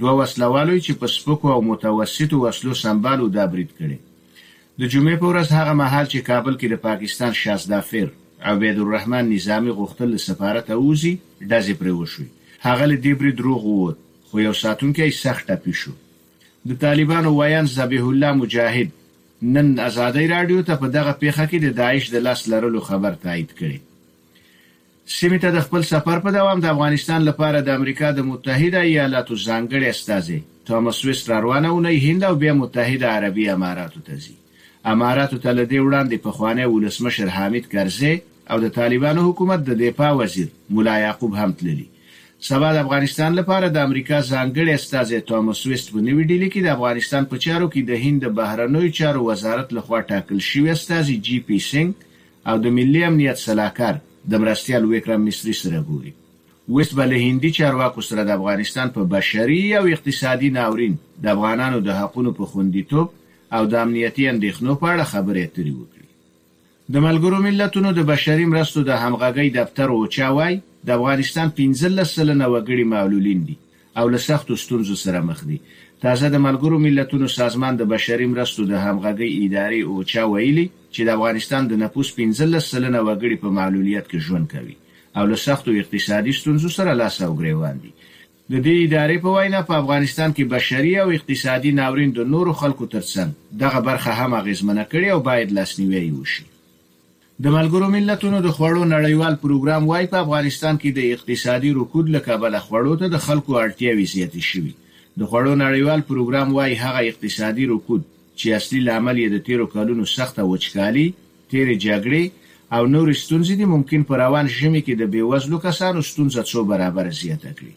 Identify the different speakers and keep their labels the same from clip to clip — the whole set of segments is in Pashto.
Speaker 1: دوه وسله والوی چې په
Speaker 2: سپکو او متوسطو وسلو سمبال وو دا برید کړی. د جمعې په ورځ هغه مهال چې کابل کې د پاکستان شازدافیر عبید الرحمن نظامي غوښتل له سفارته ووځي ډزې پرې وشوې. هغه له دې برید روغ ووت خو یو ساتونکی یې سخت ټپي شو. د طالبانو ویاند ذبیح الله مجاهد نن ازادۍ راډیو ته په دغه پېښه کې د داعش د لاس لرلو خبر تایید کړی. سیمې ته د خپل سفر په دوام د افغانستان لپاره د امریکا د متحده ایالاتو ځانګړی استازی توماس ویست راروانه اونۍ هند او بیا متحده عربي اماراتو ته ځي. اماراتو ته له دې وړاندې پخوانی ولسمشر حامد کرزی او د طالبانو حکومت د دفاع وزیر ملا یعقوب هم تللي. سبا د افغانستان لپاره د امریکا ځانګړی استازی توماس ویست په نوي ډیلي کې د افغانستان په چارو کې د هند د بهرنیو چارو وزارت لخوا ټاکل شوي استازي جي پي سینګ او د ملي امنیت سلاکار د مرستیال ویکرام مستري سره ګوري. ویست به له هندي چارواکو سره د افغانستان په بشري او اقتصادي ناورین، د افغانانو د حقونو په خوندیتوب او د امنیتي اندېښنو په اړه خبرې اترې وکړي. د ملګرو ملتونو د بشري مرستو د همغږۍ دفتر اوچا وايي، د افغانستان پنځلس سلنه وګړي معلولین دي او له سختو ستونزو سره مخ دي. تازه د ملګرو ملتونو سازمان د بشري مرستو د همغږۍ ادارې، اوچا، ویلي چې د افغانستان د نفوس پنځلس سلنه وګړي په معلولیت کې ژوند کوي او له سختو اقتصادي ستونزو سره لاس او ګریوان دي. د دې ادارې په وینا، په افغانستان کې بشري او اقتصادي ناورین د نورو خلکو ترڅنګ دغه برخه هم اغېزمنه کړې او باید لاسنیوی یې وشي. د ملګرو ملتونو د خوړو نړیوال پروګرام وايي، په افغانستان کې د اقتصادي رکود له کبله خوړو ته د خلکو اړتیاوې زیاتې شوي. د خوړو نړیوال پروګرام وايي، هغه اقتصادي رکود چې اصلي لامل یې د تېرو کلونو سخته وچکالي، تېرې جګړې او نورې ستونزې دي، ممکن په روان ژمي کې د بېوزلو کسانو ستونزه څو برابره زیاته کړي.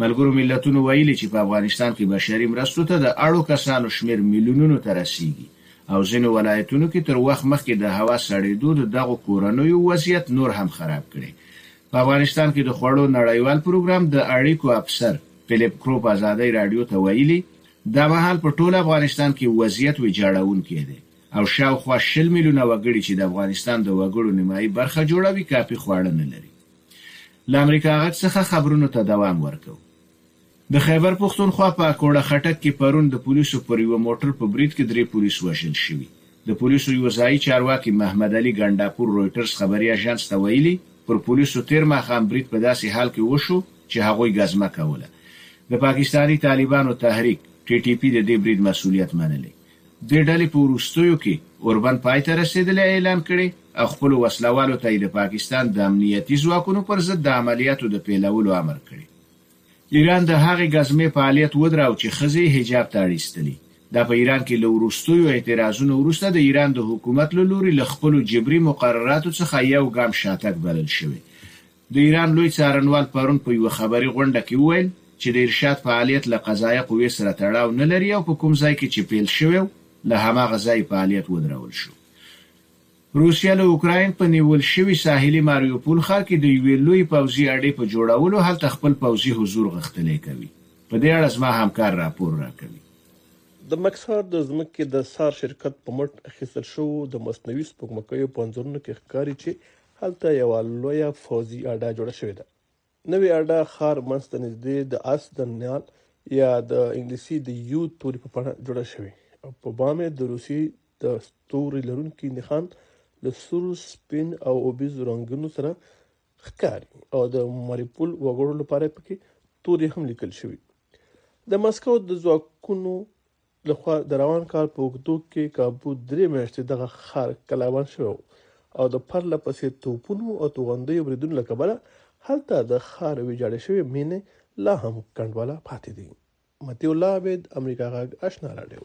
Speaker 2: ملګرو ملتونو ویلي چې په افغانستان کې بشري مرستو ته د اړو کسانو شمېر میلیونونو ته رسېږي. او ځینو ولایتونو کې تر وخت مخکې د هوا سړېدو د دغو کورنیو وضعیت نور هم خراب کړی. په افغانستان کې د خوړو نړیوال پروګرام د اړیکو افسر فیلیپ کروپ ازادۍ راډیو ته ویلي، دا مهال په ټول افغانستان کې وضعیت ویجاړونکی دی او شاوخوا شل میلیونه وګړي چې د افغانستان د وګړو نیمایي برخه جوړوي کافي خواړه نه لري. له امریکا غږ څخه خبرونو ته دوام ورکوو. د خیبر پښتونخوا په اکوړه خټک کې پرون د پولیسو پر یوه موټر په برید کې درې پولیس وژل شوي. د پولیسو یوه ځايي چارواکي محمد علي ګنډاپور رویټرز خبري اژانس ته ویلي، پر پولیسو تېر ماښام برید په داسې حال کې وشو چې هغوی ګزمه کوله. د پاکستاني طالبانو تحریک، ټي ټي پي، د دې برید مسوولیت منلی. دې ډلې په وروستیو کې اوربند پای ته رسېدلی اعلان کړی او خپلو وسله والو ته یې د پاکستان د امنیتي ځواکونو پر ضد د عملیاتو د پیلولو امر کړی. ایران د هغې ګزمې فعالیت ودراو چې ښځې یې حجاب ته اړ ایستلې. دا په ایران کې له وروستیو اعتراضونو وروسته د ایران د حکومت له لوري له خپلو جبري مقرراتو څخه یو ګام شاتګ بلل شوی. د ایران لوی څارنوال پرون په یوه خبري غونډه کې وویل چې د ارشاد فعالیت له قضایه قوې سره تړاو نه لري او په کوم ځای کې چې پیل شوی و له هماغه ځایه فعالیت ودرول شو. روسیه له اوکراین په نیول شوي ساحلي ماریوپول ښار کې د یوې لویې پوځي اډې په جوړولو هلته خپل پوځي حضور غښتلی کوي. په دې اړه زما همکار راپور راکوي.
Speaker 3: د مکسار د ځمکې د څار شرکت په مټ اخیستل شوو د مصنوعي سپوږمکیو په انځورونو کې ښکاري چې هلته یوه لویه پوځي اډه جوړه شوې ده. نوې اډه ښار منځ ته نږدې د اس د نیال یا د انګلیسي د یو توري په بڼه جوړه شوې او په بام یې د روسي د ستوري لرونکي نښان له سور، سپین او اوبیزو رنګونو سره ښکاري او د ماریپول وګړو لپاره پکې توري هم لیکل شوي. د مسکو د ځواکونو له خوا د روان کال په اوږدو کې کابو درې میاشتې دغه ښار کلاوان شوی او د پرله پسې توپونو او توغندیو بریدونو له کبله هلته د ښار ویجاړې شوې مینې لا هم کنډواله پاتې دي متي الله عبید امریکا غږ آشنا راډیو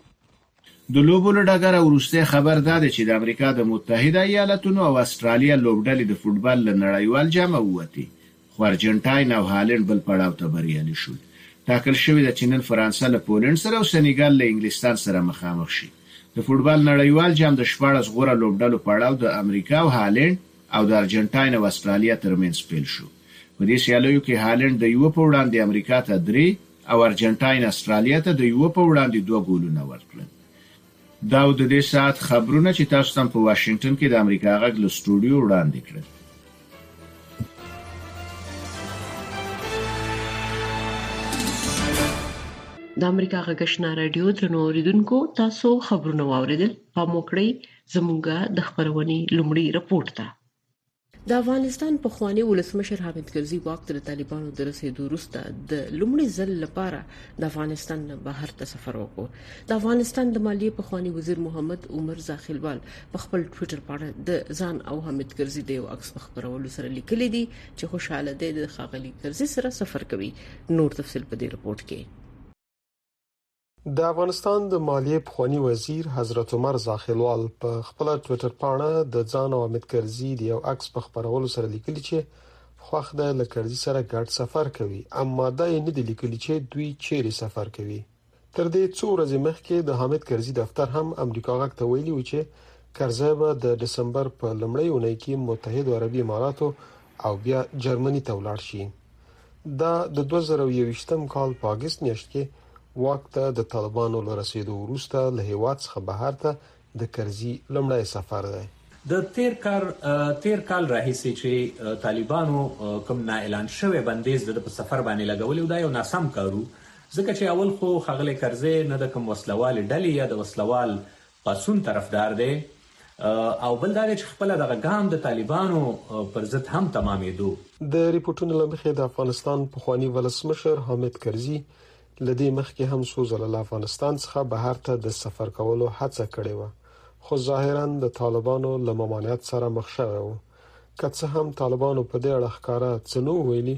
Speaker 2: د لوبو له ډګره وروستی خبر دا دی چې د امریکا د متحده ایالتونو او استرالیا لوبډلې د فوټبال له نړیوال جامه ووتې خو ارجنټاین او هالنډ بل پړاو ته بریالي شول. ټاکل شوې ده چې نن فرانسه له پولنډ سره او سنیګال له انګلستان سره مخامخ شي. د فوټبال نړیوال جام د شپاړس غوره لوبډلو پړاو د امریکا او هالنډ او د ارجنټاین او استرالیا ترمنځ پیل شو. په دې سیالیو کې هالنډ د یوه په وړاندې امریکا ته درې او ارجنټاین استرالیا ته د یوه په وړاندې دوه ګولونه ورکړل. دا و د دې ساعت خبرونه چې تاسو ته په واشنګټن کې د امریکا غږ له سټوډیو وړاندې کړل.
Speaker 1: د امریکا غږشنا رادیو درنو اوریدونکو تاسو خبرونه واوریدل پام وکړئ زموږه د خبرونې لومړی رپورت ده د افغانستان پخوانی ولسمشر حامد کرزي واک ته د طالبانو د رسیدو وروسته د لومړي ځل لپاره د افغانستان نه بهر ته سفر وکړ د افغانستان د مالیې پخوانی وزیر محمد عمر زاخیلوال په خپل ټوئیټر باندې د ځان او حامد کرزي د یو عکس په خبرولو سره لیکلي دي چې خوشاله دی د خاغلی کرزي سره سفر کوي نور تفصيل په دې رپورت کې
Speaker 4: د افغانستان د مالیې پخوانی وزیر حضرت عمر زاخیلوال په خپل ټوئیټر پاڼه د ځان او حامد کرزي د یو عکس په خبرولو سره لیکلي چې خوښ ده له کرزي سره ګډ سفر کوي اما دا یې نه دی لیکلي چې دوی چیرې سفر کوي تر دې څو ورځې مخکې د حامد کرزي دفتر هم امریکا غږ ته ویلي و چې کرزی به د دسمبر په لومړۍ اونۍ کې متحده عربي اماراتو او بیا جرمني ته ولاړ شي دا د 2021م کال په اگست میاشت کې واک ته د طالبانو لرسیدو وروسته له هیواد څخه بهر ته د کرزي لمړی سفر دی
Speaker 5: د تیر کار تیر کال راهیسې چې طالبانو کوم نا اعلان شوی بندیز د په سفر باندې لګولې دا یو ناسم کارو ځکه چې اول خو خغلې کرزې نه د کوم وسلوال ډلې یا د وسلوال پاڅون طرفدار دی او بل دا دی چې خپله دغه ګام د طالبانو پر ضد هم تمامېدو.
Speaker 4: د رپوټونو له مخې د افغانستان پخواني ولسمشر حامد کرزي له دې مخکې هم څو ځله له افغانستان څخه بهر ته د سفر کولو هڅه کړې وه خو ظاهراً د طالبانو له ممانعت سره مخ شوی و که څه هم طالبانو په دې اړه ښکاره څه نه وو ویلي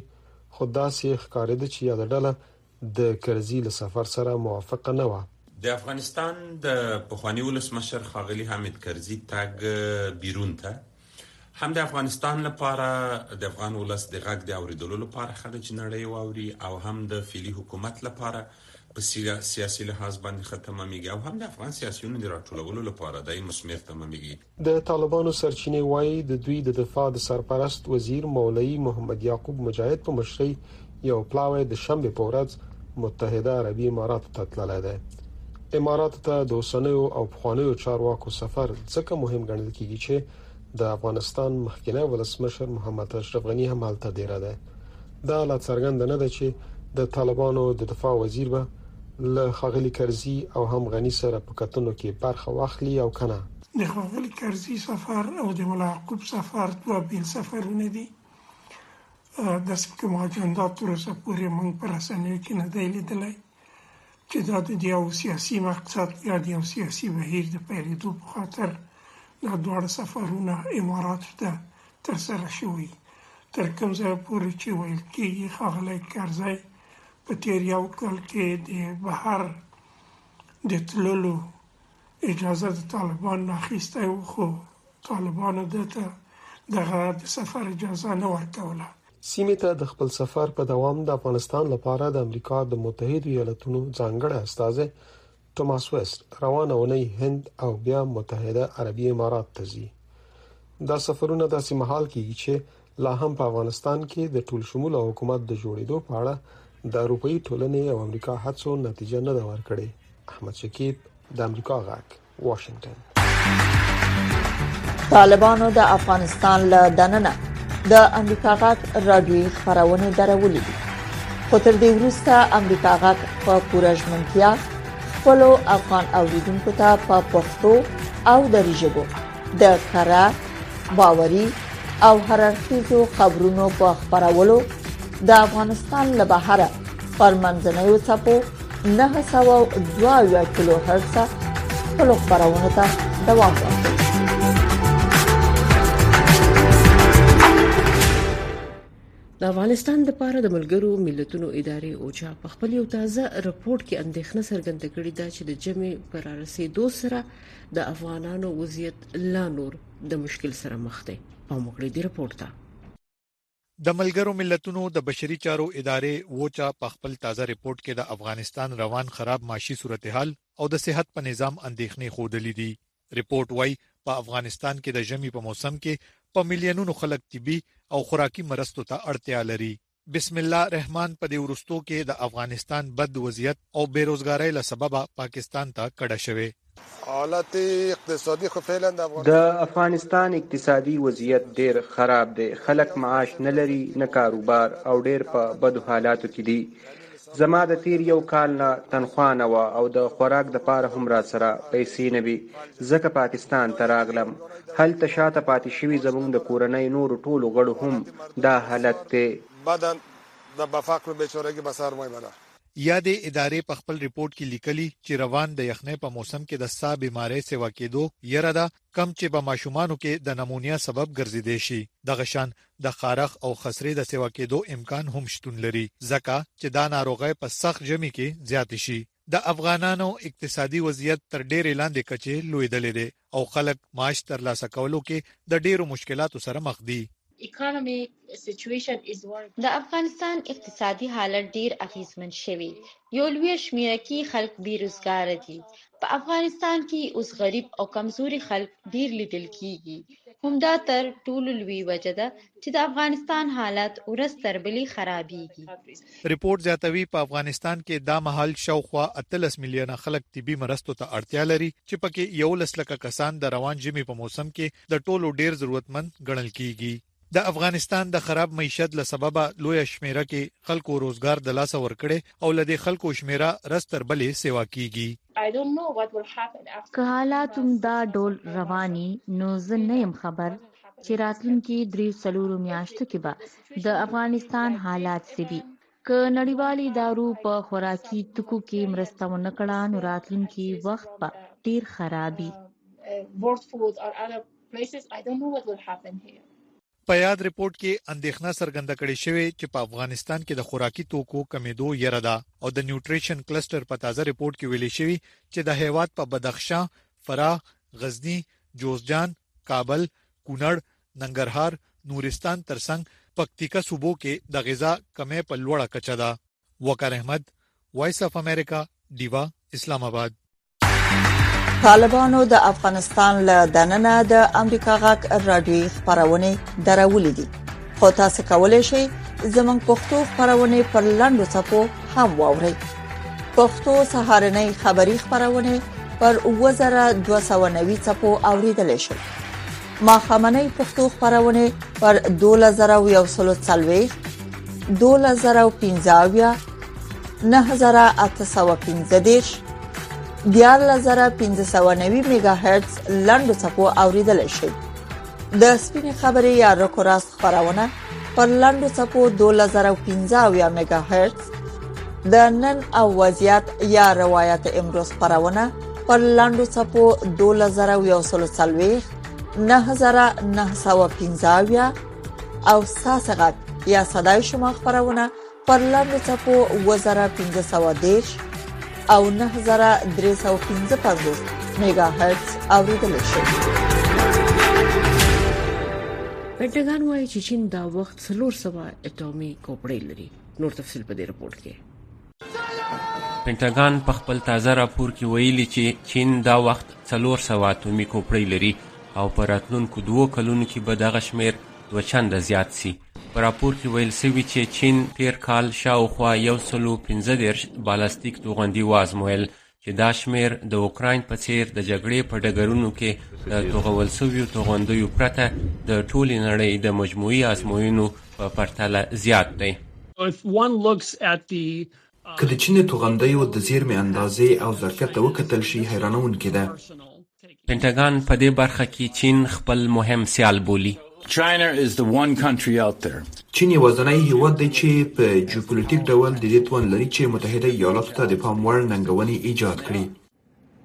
Speaker 4: خو داسې ښکارېده چې یاده ډله د کرزي له سفر سره موافقه نه وه.
Speaker 6: د افغانستان د پخواني ولسمشر ښاغلي حامد کرزي تګ بیرون ته هم د افغانستان لپاره د افغان ولس د غږ د اوریدلو لپاره خده چې نړۍ واوري او هم د فعلي حکومت لپاره په سیاسي لحاظ باندې ختمه میږي او هم د افغان سیاسيونو د راټولولو لپاره دای مسمر تمه میږي
Speaker 4: د طالبانو سرچینې وایي د دوی د دفاع د سرپرست وزیر مولوی محمد یعقوب مجاهد په مشرۍ یو پلاوی د شنبه په ورځ متحده عربي امارات ته تللی دی امارات ته د اوسنیو او پخوانیو چارواکو سفر ځکه مهم ګڼل کیږي چې د افغانستان مخکنی ولسمشر محمد اشرف غنی هم هلته دیره دی دا لا څرګنده نه ده چې د طالبانو د دفاع وزیر به له ښاغلي کرزي او هم غني سره په کتنو کې برخه واخلي او که نه.
Speaker 7: د ښاغلي کرزي سفر او د ملا یعقوب سفر دوه بېل سفرونه دي. داسې کوم اجندا تر اوسه پورې موږ په رسنیو کې نه دی لیدلی. چې دا د یو سیاسي مقصد یا د یو سیاسي بهیر د پیلېدو په خاطر دا دواړه سفرونه اماراتو ته ترسره شوي تر کوم ځایه پورې چې ویل کېږي ښاغلی کرزی په تېر یو کال کې د بهر د تللو اجازه د طالبان نه اخیستی و خو طالبانو ده ته دغه د سفر اجازه نه ورکوله
Speaker 4: سیمې ته د خپل سفر په دوام د افغانستان لپاره د امریکا د متحدو ایالاتونو ځانګړی استازی توماس وست روانه ونی هند او بیا متحده عربی امارات ته ځي دا سفرونه داسې مهال کیږي چې لا هم په افغانستان کې د ټول شمول حکومت د جوړېدو په اړه د اروپאי ټولنې او امریکا هڅو نتیجه نه دا ورکړي احمد شکیب د امریکا غاک واشنگټن
Speaker 8: طالبانو د افغانستان له دننه د امریکا غاټ رادیوي خبرونه درولې دي خو تر دې وروسته امریکا غاټ په پوره ژمنتیا خپل افغان اوریدونکو ته په پښتو او دری ژبه د کره باوري او هررخیزو خبرونو په خبرولو د افغانستان له بهره پر منځنیو چپو نهه سوه او دوه اویا کیلو هرڅه خپلو خپرونو ته دوام ورکړي د
Speaker 1: افغانستان د پاره د ملګرو ملتونو ادارې اوچا په خپل یو تازه رپورت کې اندېښنه څرګنده کړې ده چې د جمع پر رسیدو سره د افغانانو وضعیت لا نور د مشکل سره مخ دی په مخړې دی رپورت ته
Speaker 9: د ملګرو ملتونو د بشري چارو ادارې اوچا په خپل تازه رپورټ کې د افغانستان روان خراب معاشي صورتحال او د صحت په نظام اندېښنې خودلې دي رپورټ وایي په افغانستان کې د ژمي په موسم کې په میلیونونو خلک طبي او خوراکي مرستو ته اړتیا لري بسم الله رحمان په دې ورستو کې د افغانستان بد وضعیت او بیروزګارۍ له سببه پاکستان ته کډه شوه
Speaker 10: د افغانستان اقتصادي وضعیت ډېر خراب دی، خلک معاش نه لري، نه کاروبار او ډېر په بدو حالاتو کې دي. زما د تېر یو کال نه تنخوا نه وه او د خوراک دپاره هم راسره پیسې نه وې، ځکه پاکستان ته راغلم. هلته شاته پاتې شوي زموږ د کورنۍ نورو ټولو غړو هم دا حالت دی.
Speaker 9: یادې ادارې په خپل رپوټ کې لیکلي چې روان د یخنۍ په موسم کې د ساه بیمارۍ سیوا کېدو یره ده کم چې په ماشومانو کې د نمونیا سبب ګرځیدې شي دغه شان د خارخ او خسرې د سیوا کېدو امکان هم شتون لري ځکه چې دا ناروغۍ په سخت ژمي کې زیات شي د افغانانو اقتصادي وضعیت تر ډېرې لاندې کچې لویدلې ده او خلک معاش تر لاسه کولو کې د ډېرو مشکلاتو سره مخ دي.
Speaker 11: د افغانستان اقتصادي حالت ډېر اغېزمن شوی، یو لویه شمېره کې خلک بې روزګاره دي، په افغانستان کې اوس غریب او کمزوري خلک ډېر لیدل کېږي، همدا تر ټولو لوی وجه ده چې د افغانستان حالت ورځ تر بلې خرابېږي.
Speaker 9: رپوټ زیاتوي، په افغانستان کې دا مهال شاوخوا اتلس میلیونه خلک طبي مرستو ته اړتیا لري، چې پکې یوولس لکه کسان د روان ژمي په موسم کې د ټولو ډېر ضرورتمند ګڼل کېږي. د افغانستان د خراب معیشت له سببه لویه شمېره کې خلکو روزګار د لاسه ورکړی او له دې خلکو شمېره رځ تر بلې سېوا کېږي.
Speaker 11: که حالات هم دا ډول روان وي نو زه نه یم خبر چې راتلونکي دریو څلورو میاشتو کې به د افغانستان حالات څه وي. که نړیوالو ادارو په خوراکي توکو کې مرسته ونه کړه نو راتلونکي وخت به ډېر خراب وي.
Speaker 9: په یاد رپوټ کې اندیښنه څرګنده کړې شوې چې په افغانستان کې د خوراکي توکو کمیدو یره ده او د نیوټریشن کلسټر په تازه رپوټ کې ویلې شوی چې د هیواد په بدخشان، فراه، غزنی، جوزجان، کابل، کونړ، ننګرهار، نورستان ترڅنګ پکتیکا صوبو کې د غذا کمی په لوړه کچه ده. وقار احمد، وایس اف امریکا، ډیوه، اسلام آباد.
Speaker 8: طالبانو د افغانستان له دننه د امریکا غاک رادیوي خبرونه درولې دي خو تاسو کولای شئ زموږ پښتو خبرونه پر لاندو صفحو هم واورئ پښتو سهارنۍ خبری خبرونه پر 2290 صفحو اوریدل شئ ما خامنۍ پښتو خبرونه پر 2140 2015 9815 14590 میگا هرتز لنډو چپو اوریدل شي د سپین خبرې یا رکوراس خبرونه پر لنډو چپو 2015 میگا هرتز د نن او وضعیت یا روایت امروز خبرونه پر لنډو چپو 2040 9915 او ساسغت یا صداي شما خبرونه پر لاندې څپو اووه زره پنځه سوه دېرش او نهه زره درې سوه پنځه پنځوس میګا هرتز اورېدلی شئ.
Speaker 1: پنټاګان وایي چې چین دا وخت څلور سوه اټومي کوپړۍ لري نور تفصیل په دې رپورټ کې
Speaker 12: پنټاګان په خپل تازه راپور کې ویلي چې چین دا وخت څلور سوه اټومي کوپړۍ لري او په راتلونکو دوو کلونو کې به دغه شمېر دوه چنده زیات سي په راپور کې ویل شوي چې چین تېر کال شاوخوا یو سل او پنځه دېرش بالستیک توغندي وازمویل چې دا شمېر د اوکراین په څېر د جګړې په ډګرونو کې د توغول سویو توغندیو پرته د ټولې نړۍ د مجموعي ازموینو په پرتله زیات دی.
Speaker 13: که د چین د توغندیو د زیرمې اندازې او ظرفیت ته وکتل شي، حیرانوونکې ده.
Speaker 12: پنټاګان په دې برخه کې چین خپل مهم سیال
Speaker 14: بولي.
Speaker 13: چین یوازنی هیواد دی چې په جیوپولیټیک ډول د دې توان لري چې متحده ایالاتو ته د پام وړ ننګونې ایجاد کړي.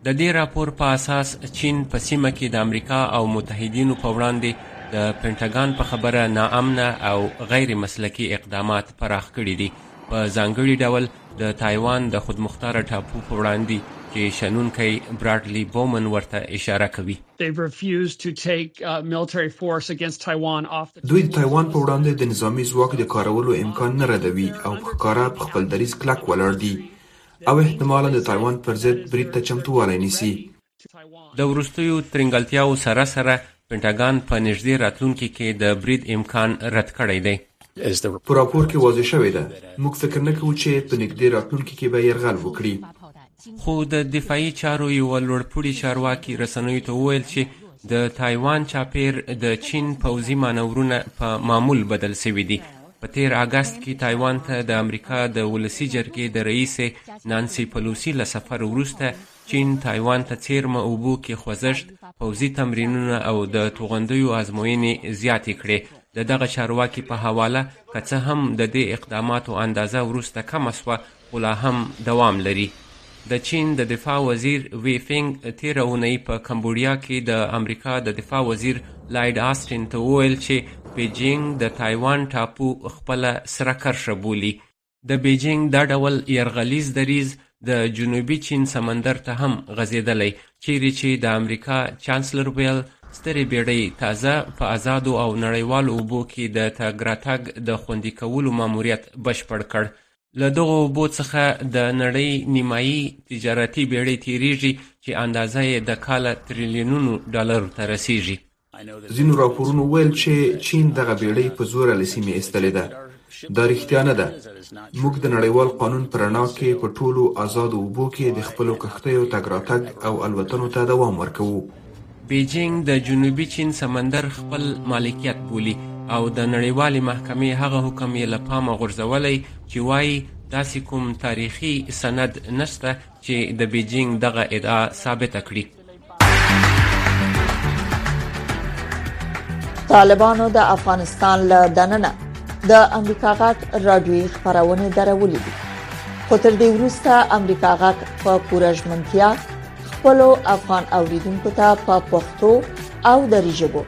Speaker 12: د دې راپور په اساس چین په سیمه کې د امریکا او متحدینو په وړاندې د پنټاګان په خبره ناامنه او غیر مسلکي اقدامات پراخ کړي دي په ځانګړي ډول د تایوان د خودمختار ټاپو په وړاندې چې شنونکی براډلي بومن ورته اشاره کوي.
Speaker 13: دوی د تایوان په وړاندې د نظامي ځواک د کارولو امکان نه ردوي او په ښکاره په خپل دریځ کلک ولاړ دي. او احتمالا د تایوان پر ضد برید ته چمتووالی نیسي.
Speaker 12: د وروستیو ترینګلتیاوو سره سره پنټاګان په نږدې راتلونکي کې د برید امکان رد کړی دی.
Speaker 13: په راپور کې واضح شوې ده، موږ فکر نه کوو چې په نږدې راتلونکي کې به یرغل وکړي.
Speaker 12: خو د دفاعي چارو یوه لوړپوړي چارواکي رسنیو ته وویل چې د تایوان چاپېر د چین پوځي مانورونه په معمول بدل شوي دي. په تېر اګست کې تایوان ته د امریکا د ولسي جرګې د رئیسې نانسي پلوسي له سفر وروسته چین تایوان ته څیرمه اوبو کې خوځښت پوځي تمرینونه او د توغندیو ازموینې زیاتې کړې د دغه چارواکي په حواله که څه هم د دې اقداماتو اندازه وروسته کمه سوه خو لا هم دوام لري. د چین د دفاع وزیر وي فینګ تېره اونۍ په کمبوډیا کې د امریکا د دفاع وزیر لایډ آسټین ته وویل چې بیجینګ د تایوان ټاپو خپله سره کرښه بولي. د بیجینګ دا ډول یرغلیز دریځ د جنوبي چین سمندر ته هم غځېدلی، چیرې چې د امریکا چانسلر ویل، سترې بېړۍ تازه په ازادو او نړیوالو اوبو کې د تګ راتګ د خوندي کولو ماموریت بشپړ کړ. له دغو اوبو څخه د نړۍ نیمایي تجارتي بیړۍ تیریږي چې اندازه یې د کاله تریلیونونو ډالرو ته رسیږي
Speaker 13: ځینو راپورونو ویل چې چین دغه بیړۍ په زوره له سیمې ایستلې ده دا رښتیا نه ده موږ د نړیوال قانون په رڼا کې په ټولو آزادو اوبو کې د خپلو کښتیو تګ راتګ او الوتنو ته دوام ورکوو
Speaker 12: بېجينګ د جنوبي چين سمندر خپل مالکيت بولي او د نړيوالې محکمې هغه حکم يې له پامه غورځولی چې وايي داسې کوم تاريخي سند نشته چې د بېجينګ دغه ادعا ثابته کړي.
Speaker 8: طالبانو د افغانستان له دننه د امریکا غاټ رادیوي خبرونه درولې دي خو تر دې وروسته امریکا غاټ په پوره ژمنتیا خپلو افغان اوریدونکو ته په پښتو او دری ژبه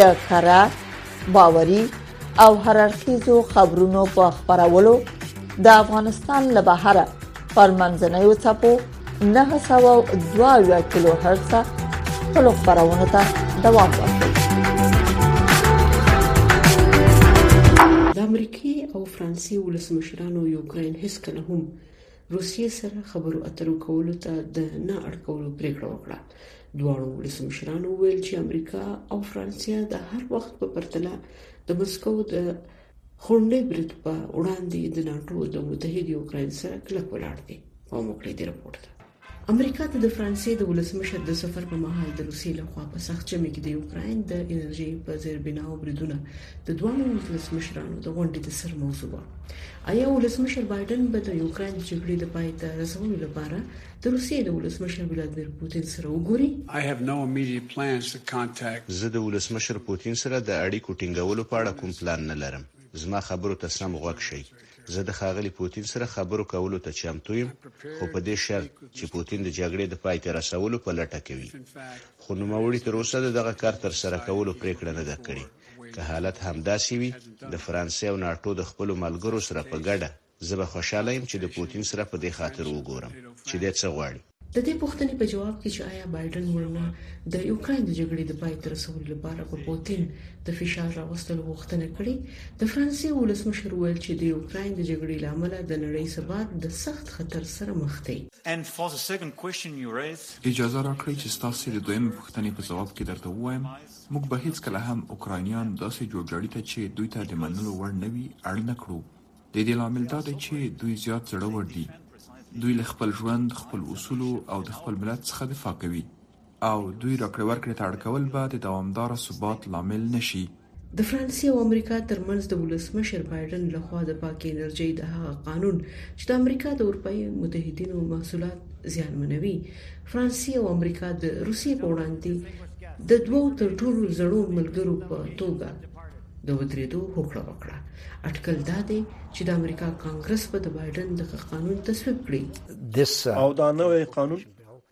Speaker 8: د کره باوري او هررخیزو خبرونو په خبرولو د افغانستان له بهره پر منځنوي چپو 902 کیلو هرتز خپل خبرونه ته دوام ورکړي
Speaker 1: د امریکای او فرانسې ولسمشرانو یوکرين هیڅ کله هم روسیې سره خبرو اترو کولو ته د نه اړ کولو پریکړه وکړه دواړو ولسمشرانو ویل چې امریکا او فرانسې د هر وخت په پرتله د مسکو د خونډې برید په وړاندې د ناتو د متحد یوکرين سره کلک ولاړ دي په موکړې دی رپورت ده امریکا ته د فرانسې د ولسمشر د سفر په مهال د روسیې له خوا په سخت چمې کې د یوکرين د انرژي په زیربناو بریدونه د دوه ولسمشرانو د غونډې د سر موضوع و ایا ولسمشر بایډن به د یوکرين د جګړې د پای ته رسولو لپاره د روسیې د ولسمشر ولادمیر پوتین سره وګوري؟
Speaker 2: زه د ولسمشر پوتین سره د اړیکو ټینګولو په اړه کوم پلان نه لرم. زما خبرو ته سم غوږ شئ. زه د ښاغلي پوتین سره خبرو کولو ته چمتو یم، خو په دې شرط چې پوتین د جګړې د پای ته رسولو په لټه کې وي. خو نوموړي تر اوسه د دغه کار ترسره کولو پرېکړه نه ده کړې. که حالت همداسې وي، د فرانسې او ناټو د خپلو ملګرو سره په ګډه، زه به خوشاله یم چې د پوتین سره په دې خاطر وګورم چې دی څه غواړي.
Speaker 1: د دې پوښتنې په جواب کې چې ایا بایډن مړوند د یوکراین د جګړې د پای ته رسولو لپاره په پوتین د فشار راوستلو غوښتنه کړې، د فرانسې ولسمشر وویل چې د یوکراین د جګړې له امله د نړۍ ثبات د سخت خطر سره مخ دی.
Speaker 13: اجازه راکړئ چې ستاسې د دویمې پوښتنې په ځواب کې درته ووایم موږ به هیڅکله هم اوکراینیان داسې جوړجاړي ته چې دوی ته د منلو وړ نه وي اړ نه کړو. د دې لامل دا دی چې دوی زیات زړه ور دي. دوی له خپل ژوند، خپل اصولو او د خپل ملت څخه دفاع کوي او دوی راکړې ورکړې ته اړ کول به د دوامداره ثبات لامل نه شي.
Speaker 1: د فرانسې او امریکا ترمنځ د ولسمشر بایډن له خوا د پاکې انرژۍ د هغه قانون چې د امریکا د اروپايي متحدینو محصولات زیانمنوي، فرانسې او امریکا د روسیې په وړاندې د دوو تر ټولو زړو ملګرو په توګه د ودرېدو هوکړه وکړه اټکل دا دی چې د امریکا کانګرس به د بایډن دغه قانون تصویب کړي uh,
Speaker 3: او دا نوې قانون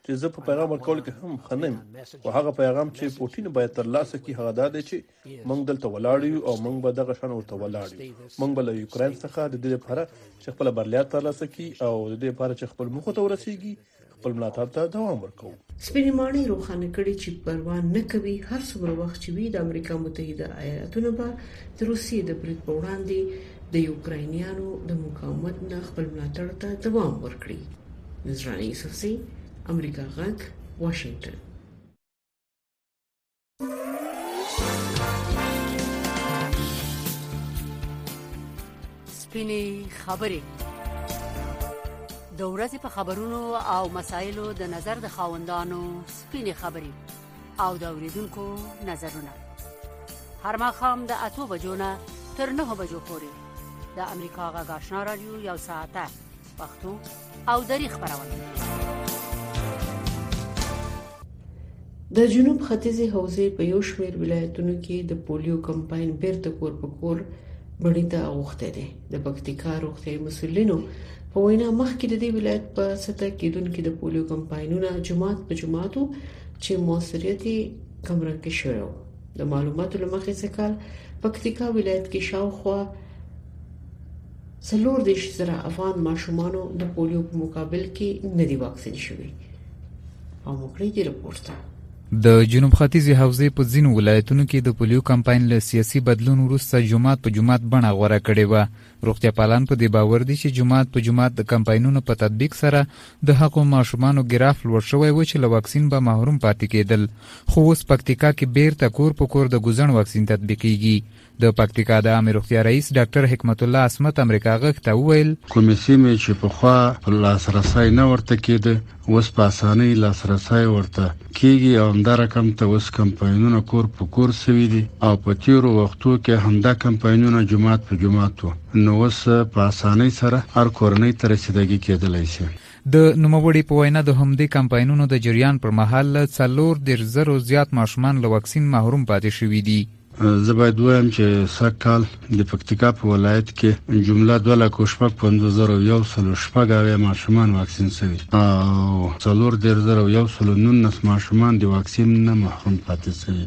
Speaker 3: چې زه په پیغام ورکول کې هم خنم او هغه پیغام چې پوتین باید تر لاسه کی هغه دا دی چې موږ دلته ولاړ یو او موږ به دغه شان ورته ولاړ یو موږ به له یوکرين څخه د دې لپاره چې خپل برلیا تر لاسه کی او د دې لپاره چې خپل مخ ته ورسیږي خپل ملاتړ ته دوام ورکوو.
Speaker 1: سپینې ماڼۍ روښانه کړې چې پروا نه کوي هر څومره وخت چې وي د امریکا متحده ایالتونه به د روسیې د برید په وړاندې د یوکراینیانو د مقاومت نه خپل ملاتړ ته دوام ورکړي. نذرانه یوسفزۍ، امریکا غږ، واشنګټن.
Speaker 15: سپینې خبرې د ورځې په خبرونو او مسایلو د نظر د خاوندانو سپینې خبرې او د اوریدونکو نظرونه هر مخام د اتو بجو نه تر نه بجو پورې د امریکا غږ آشنا رادیو یو ساعته پښتو او دری خبرونه
Speaker 1: د جنوب ختیځي حوزې په یو شمېر ولایتونو کې د پولیو کمپاین بیرته کور په کور بڼی ته اوخته دي د پکتیکا روغتي مسولینو په وینا مخکې د دې ولایت په سطح کې دونکو د پولیو کمپاینونه جماعت په جماعتو چې موثریت کمرنګ شوی و د معلوماتو لمخې څخه پکتیکا ولایت کې شاوخوا څلور دېرش زره افغان ماشومانو د پولیو په مقابل کې نه دي واکسین شوي او مکړی دی رپورټ ته
Speaker 16: د جنوب ختیځې حوزې په ځینو ولایتونو کې د پولیو کمپاین له سیاسي بدلون وروسته جماعت په جماعت بڼه غوره کړې وه روغتیا پالان په دې باور دي چې جماعت په جماعت د کمپاینونو په تطبیق سره د هغو ماشومانو ګراف لوړ شوی و چې له واکسین به محروم پاتې کېدل خو اوس پکتیکا کې بیرته کور په کور د ګوزڼ واکسین تطبیقیږي د پکتیکا د عامې روغتیا رئیس ډاکټر حکمت الله عصمت امریکا غږ ته وویل،
Speaker 17: کومې سیمې چې پخوا لاسرسی نه ورته کېده، اوس په اسانۍ لاسرسی ورته کېږي او همدا رقم ته اوس کمپاینونه کور په کور سوي دي او په تېرو وختو کې همدا کمپاینونه جومات په جومات وو، نو اوس په اسانۍ سره هر کورنۍ ته رسیدګي کېدلای سي.
Speaker 16: د نوموړي په وینا، د همدې کمپاینونو د جریان پر مهال له څلور دېرش زرو زیات ماشومان له واکسین محروم پاتې شوي دي.
Speaker 17: زه باید وایم چې سږ کال د پکتیکا په ولایت کې جمله 2 لک او شپږ پنځو زر او یو سلو شپږ اویا ماشومان واکسین شوي او څلور دېر زر او یو سلو نولس ماشومان د واکسین نه محروم پاتې شوي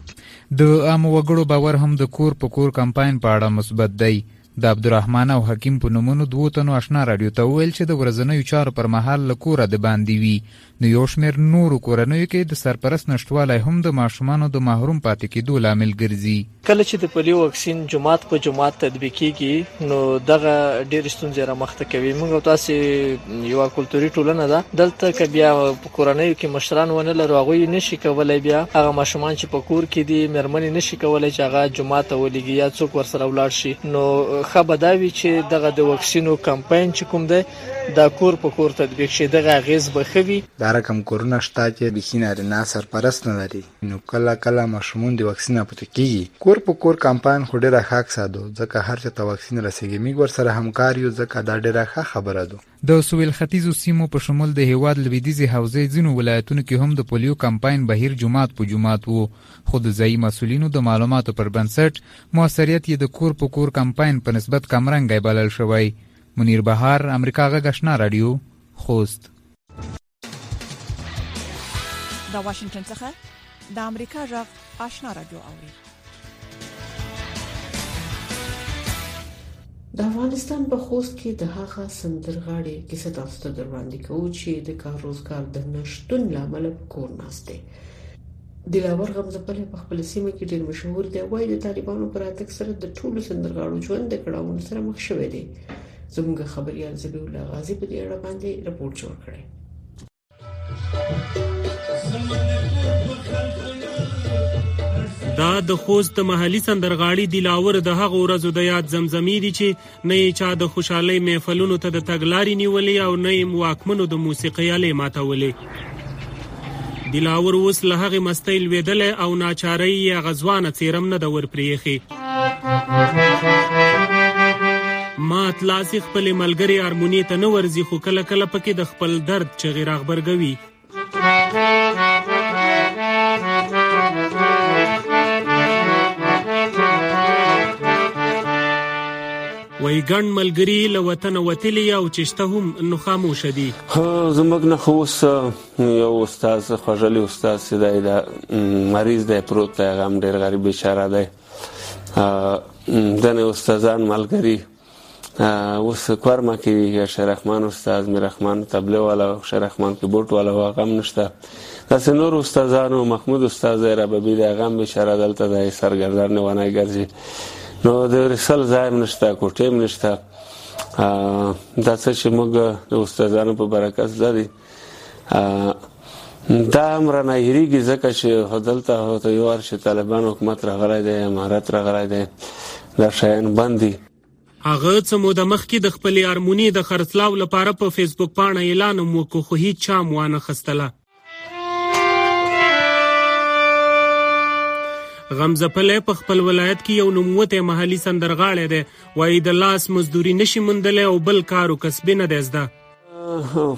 Speaker 16: د عام وګړو باور هم د کور په کور کمپاین په اړه مثبت دی د عبدالرحمن او حکیم په نومونو دوو تنو اشنا راډیو ته وویل چې د ورځنیو چارو پر مهال له کوره د باندې وي، نو یو شمېر نورو کورنیو کې د سرپرست نشتوالی هم د ماشومانو د محروم پاتې کېدو لامل ګرځي.
Speaker 18: کله چې د پولیو واکسین جومات په جومات تطبیقېږي، نو دغه ډېرې ستونزې رامخته کوي. موږ او تاسې یوه کلتوري ټولنه ده، دلته که بیا کورنیو کې مشران ونه لرو هغوی یې نه شي کولی بیا هغه ماشومان چې په کور کې دي مېرمن یې نه شي کولی چې هغه جومات ته ولېږي یا څوک ورسره ولاړ شي نو ښه به دا وي چې دغه د واکسینو کمپاین چې کوم دی دا کور په کور تطبیق شي دغه اغېز به ښه وي.
Speaker 19: دا رقم کورونه شته چې بیخي نارینه سرپرست نه لري نو کله کله ماشومون د واکسین نه پاتې کېږي کور په کور کمپاین خو ډېره ښه عکسه دو ځکه هر چا ته واکسین رسېږي میږ ورسره همکار یو ځکه دا ډېره ښه خبره دو.
Speaker 16: د سوېل ختیځو سیمو په شمول د هېواد لوېدیځې حوزې ځینو ولایتونو کې هم د پولیو کمپاین بهیر جومات په جومات و، خو د ځایي مسؤلینو د معلوماتو پر بنسټ موثریت یې د کور په کور کمپاین په نسبت کمرنګی بلل شوی. منیر بهار، امریکا غږ اشنا راډیو، خوست.
Speaker 20: د واشنگټن څخه د امریکا جغ آشنا را دوه اوري
Speaker 1: د افغانستان په خوست کې د هغه سندرغاړي کیسه تاسو ته دروړاندې کوو چې د کار روزګار د نشټون لامل په کور ناشته دلاور غمزپلی په خپله سیمه کې ډېر مشهور دی، وايي د طالبانو په راتګ سره د ټولو سندرغاړو ژوند د کړاوونو سره مخ شوی دی. زموږ خبریال ذبیح الله غازي په دې اړه باندې رپورټ جوړ کړی.
Speaker 21: دا د خوست د محلي سندرغاړي دلاور د هغو ورځو د یاد زمزمې دي چې نه یې چا د خوشحالۍ محفلونو ته د تګ لارې نیولې او نه یې واکمنو د موسیقۍ الې ماتولې دلاور اوس له هغې مستۍ لوېدلی او ناچارۍ یې هغه ځوانه څېرم نه ده ورپرېښې مات لاس یې خپلې ملګرې ارمونې ته نه ورځي خو کله کله پکې د خپل درد چغې راغبرګوي وای ګڼ ملګری له وطن وتلی او چشته هم نو خاموش دي
Speaker 22: ها زموږ نه خو اوس یو استاد خوشالي استاد سیدای دا مریض دی پروت دی غم ډیر غریب بیچاره دی دنه استادان ملګری اوس کورما کې وی شیخ رحمان استاد مې رحمان تبله والا شیخ رحمان کې بوټ والا هغه غم نشته تاسو نور استادانو محمود استاد را به بي دا غم به شر دلته د سرګردان نه ونه ګرځي نو د رسل زایم نشته کوټیم نشته دا څه چې موږ د استادانو په برکت لري دا امر نه هریږي ځکه چې هدلته هوته یو ارش طالبان حکومت راغلی دی امارت راغلی دی دا شیان بندي
Speaker 21: هغه څه موده مخکې د خپلې ارمونې د خرڅلاو لپاره په فیسبوک پاڼه اعلان هم وکړو خو هیڅ چا هم وانه خستله غمزپلی په خپل ولایت کې یو نوموتی محلي سندرغاړی دی وایي د لاس مزدوري نشي موندلی او بل کار و کسب نه دی زده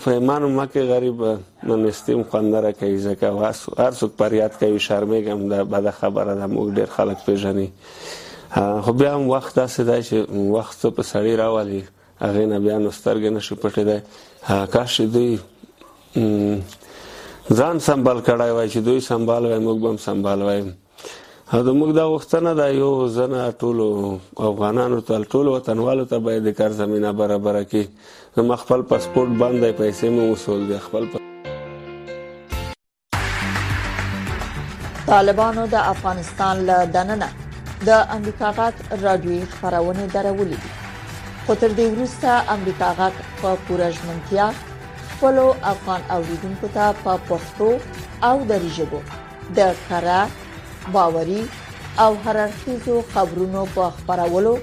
Speaker 22: فهمانو مکه غریب من استیم خوندره کوي ځکه هر څوک پر یاد کوي شرمېږم دا بده خبره ده موږ ډېر خلک پېژني خو بیا هم وخت داسې دی چې وخت څه په سړی راولي هغې نه بیا نو سترګې نه شي پټېدی کاش چې دوی ځان سنبال کړای وای چې دوی سنبال وای موږ به هم سنبال وایم او د موږ دا غوښتنه ده یو ځنه ټولو افغانانو ته ټولو وطنوالو ته باید د کار زمینه برابره کړي زما خپل پاسپورټ بند دی پیسې مې وسول دی خپل پا...
Speaker 8: طالبانو د افغانستان له دننه د امریکا غاټ رادیوي خبرونه درولې دي خو تر دې وروسته امریکا غاټ په پوره ژمنتیا خپل افغان اوریدونکو ته په پښتو او دری ژبه د کره باوري او هررخیزو خبرونو په خبرولو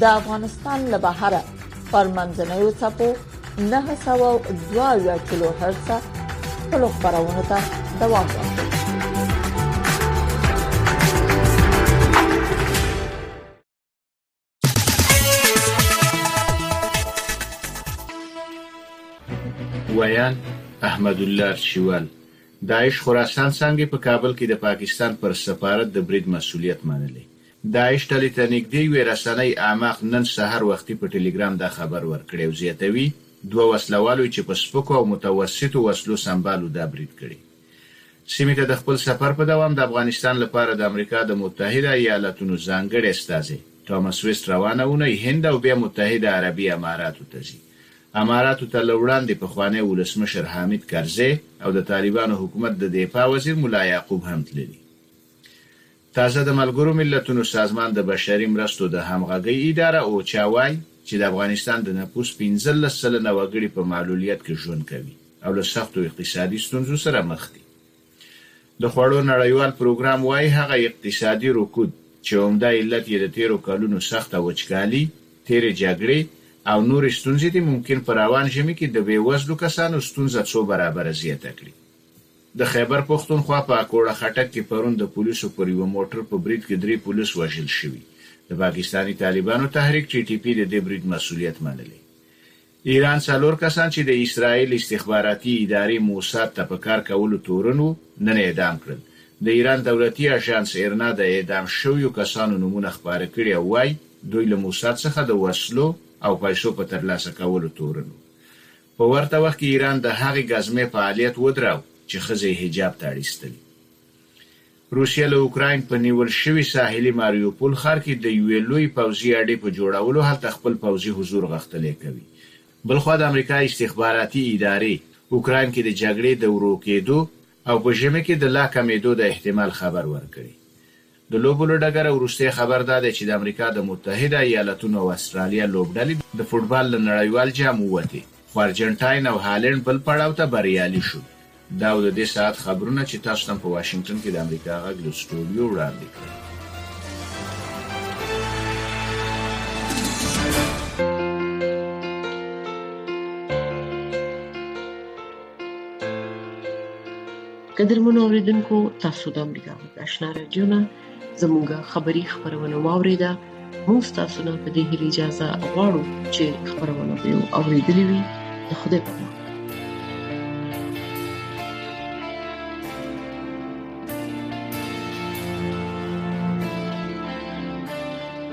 Speaker 8: د افغانستان له بهره پرمنځنوي چپو 902 کیلو هرتز خپل خبرونه ته دوام ورکړي
Speaker 2: ویاند احمد الله شیوال داعش خراسان څنګه په کابل کې د پاکستان پر سفارت د برید مسولیت منلی داعش ډلې ته نږدې وې رسنۍ اعماق نن سهار وختي په ټلګرام دا خبر ورکړی او زیاتوي دوه وسلوالو چې په سپکو او متوسطو وسلو سمبالو دا برید کړی سیمې ته د خپل سفر په دوام د افغانستان لپاره د امریکا د متحده ایالتونو ځانګړی استازی توماس ویست روانه اونۍ هند او بیا متحده عربي اماراتو ته ځي. اماراتو ته له وړاندې پخوانی ولسمشر حامد کرزی او د طالبانو حکومت د دفاع وزیر ملا یعقوب هم تللي تازه د ملګرو ملتونو سازمان د بشري مرستو د همغږۍ اداره، اوچا، وايي چې د افغانستان د نفوس پنځلس سلنه وګړي په معلولیت کې ژوند کوي او له سختو اقتصادي ستونزو سره مخ دي. د خوړو نړیوال پروګرام وايي هغه اقتصادي رکود چې عمده علت یې د تېرو کلونو سخته وچکالي، تېرې جګړې او نورې ستونزې دي، ممکن په روان ژمي کې د بېوزلو کسانو ستونزه څو برابره زیاته کړي. د خیبر پښتونخوا په اکوړه خټک کې پرون د پولیسو پر یوه موټر په برید کې درې پولیس وژل شوي. د پاکستاني طالبانو تحریک، ټي ټي پي، د دې برید مسوولیت منلی. ایران څلور کسان چې د اسراییل استخباراتي ادارې موساد ته په کار کولو تورن وو، نن اعدام کړل. د ایران دولتي اژانس ایرنا د اعدام شویو کسانو نومونه خپاره کړي او وايي، دوی له موساد څخه د وسلو او پیسو په ترلاسه کولو تورن وو. په ورته وخت کې ایران د هغې ګزمې فعالیت ودراو چې ښځې یې حجاب ته اړ ایستلې. روسیه له اوکراین په نیول شوي ساحلي ماریوپول ښار کې د یوې لوی پوځي اډې په جوړولو هلته خپل پوځي حضور غښتلی کوي. بلخوا د امریکا استخباراتي ادارې اوکراین کې د جګړې د ورو کیدو او په ژمې کې د لا کمیدو د احتمال خبر ورکړی د لوبو له ډګره وروستی خبر دا دی چې د امریکا د متحده ایالتونو او اسټرالیا لوبډلې د فوټبال له نړیوال جام ووتې، خو ارجنټاین او هالنډ بل پړاو ته بریالي شول. دا و د دې ساعت خبرونه چې تاسو ته هم په واشنګټن کې د امریکا غږ له سټوډیو وړاندې کړل.
Speaker 1: قدرمنو اوریدونکو تاسو د امریکا غږ آشنا رادیو نه زموږه خبری خبرونه واوریده موږ تاسو نه په دې هیله اجازه غواړو چې خبرونه به اوریدلې وي د خوده په امان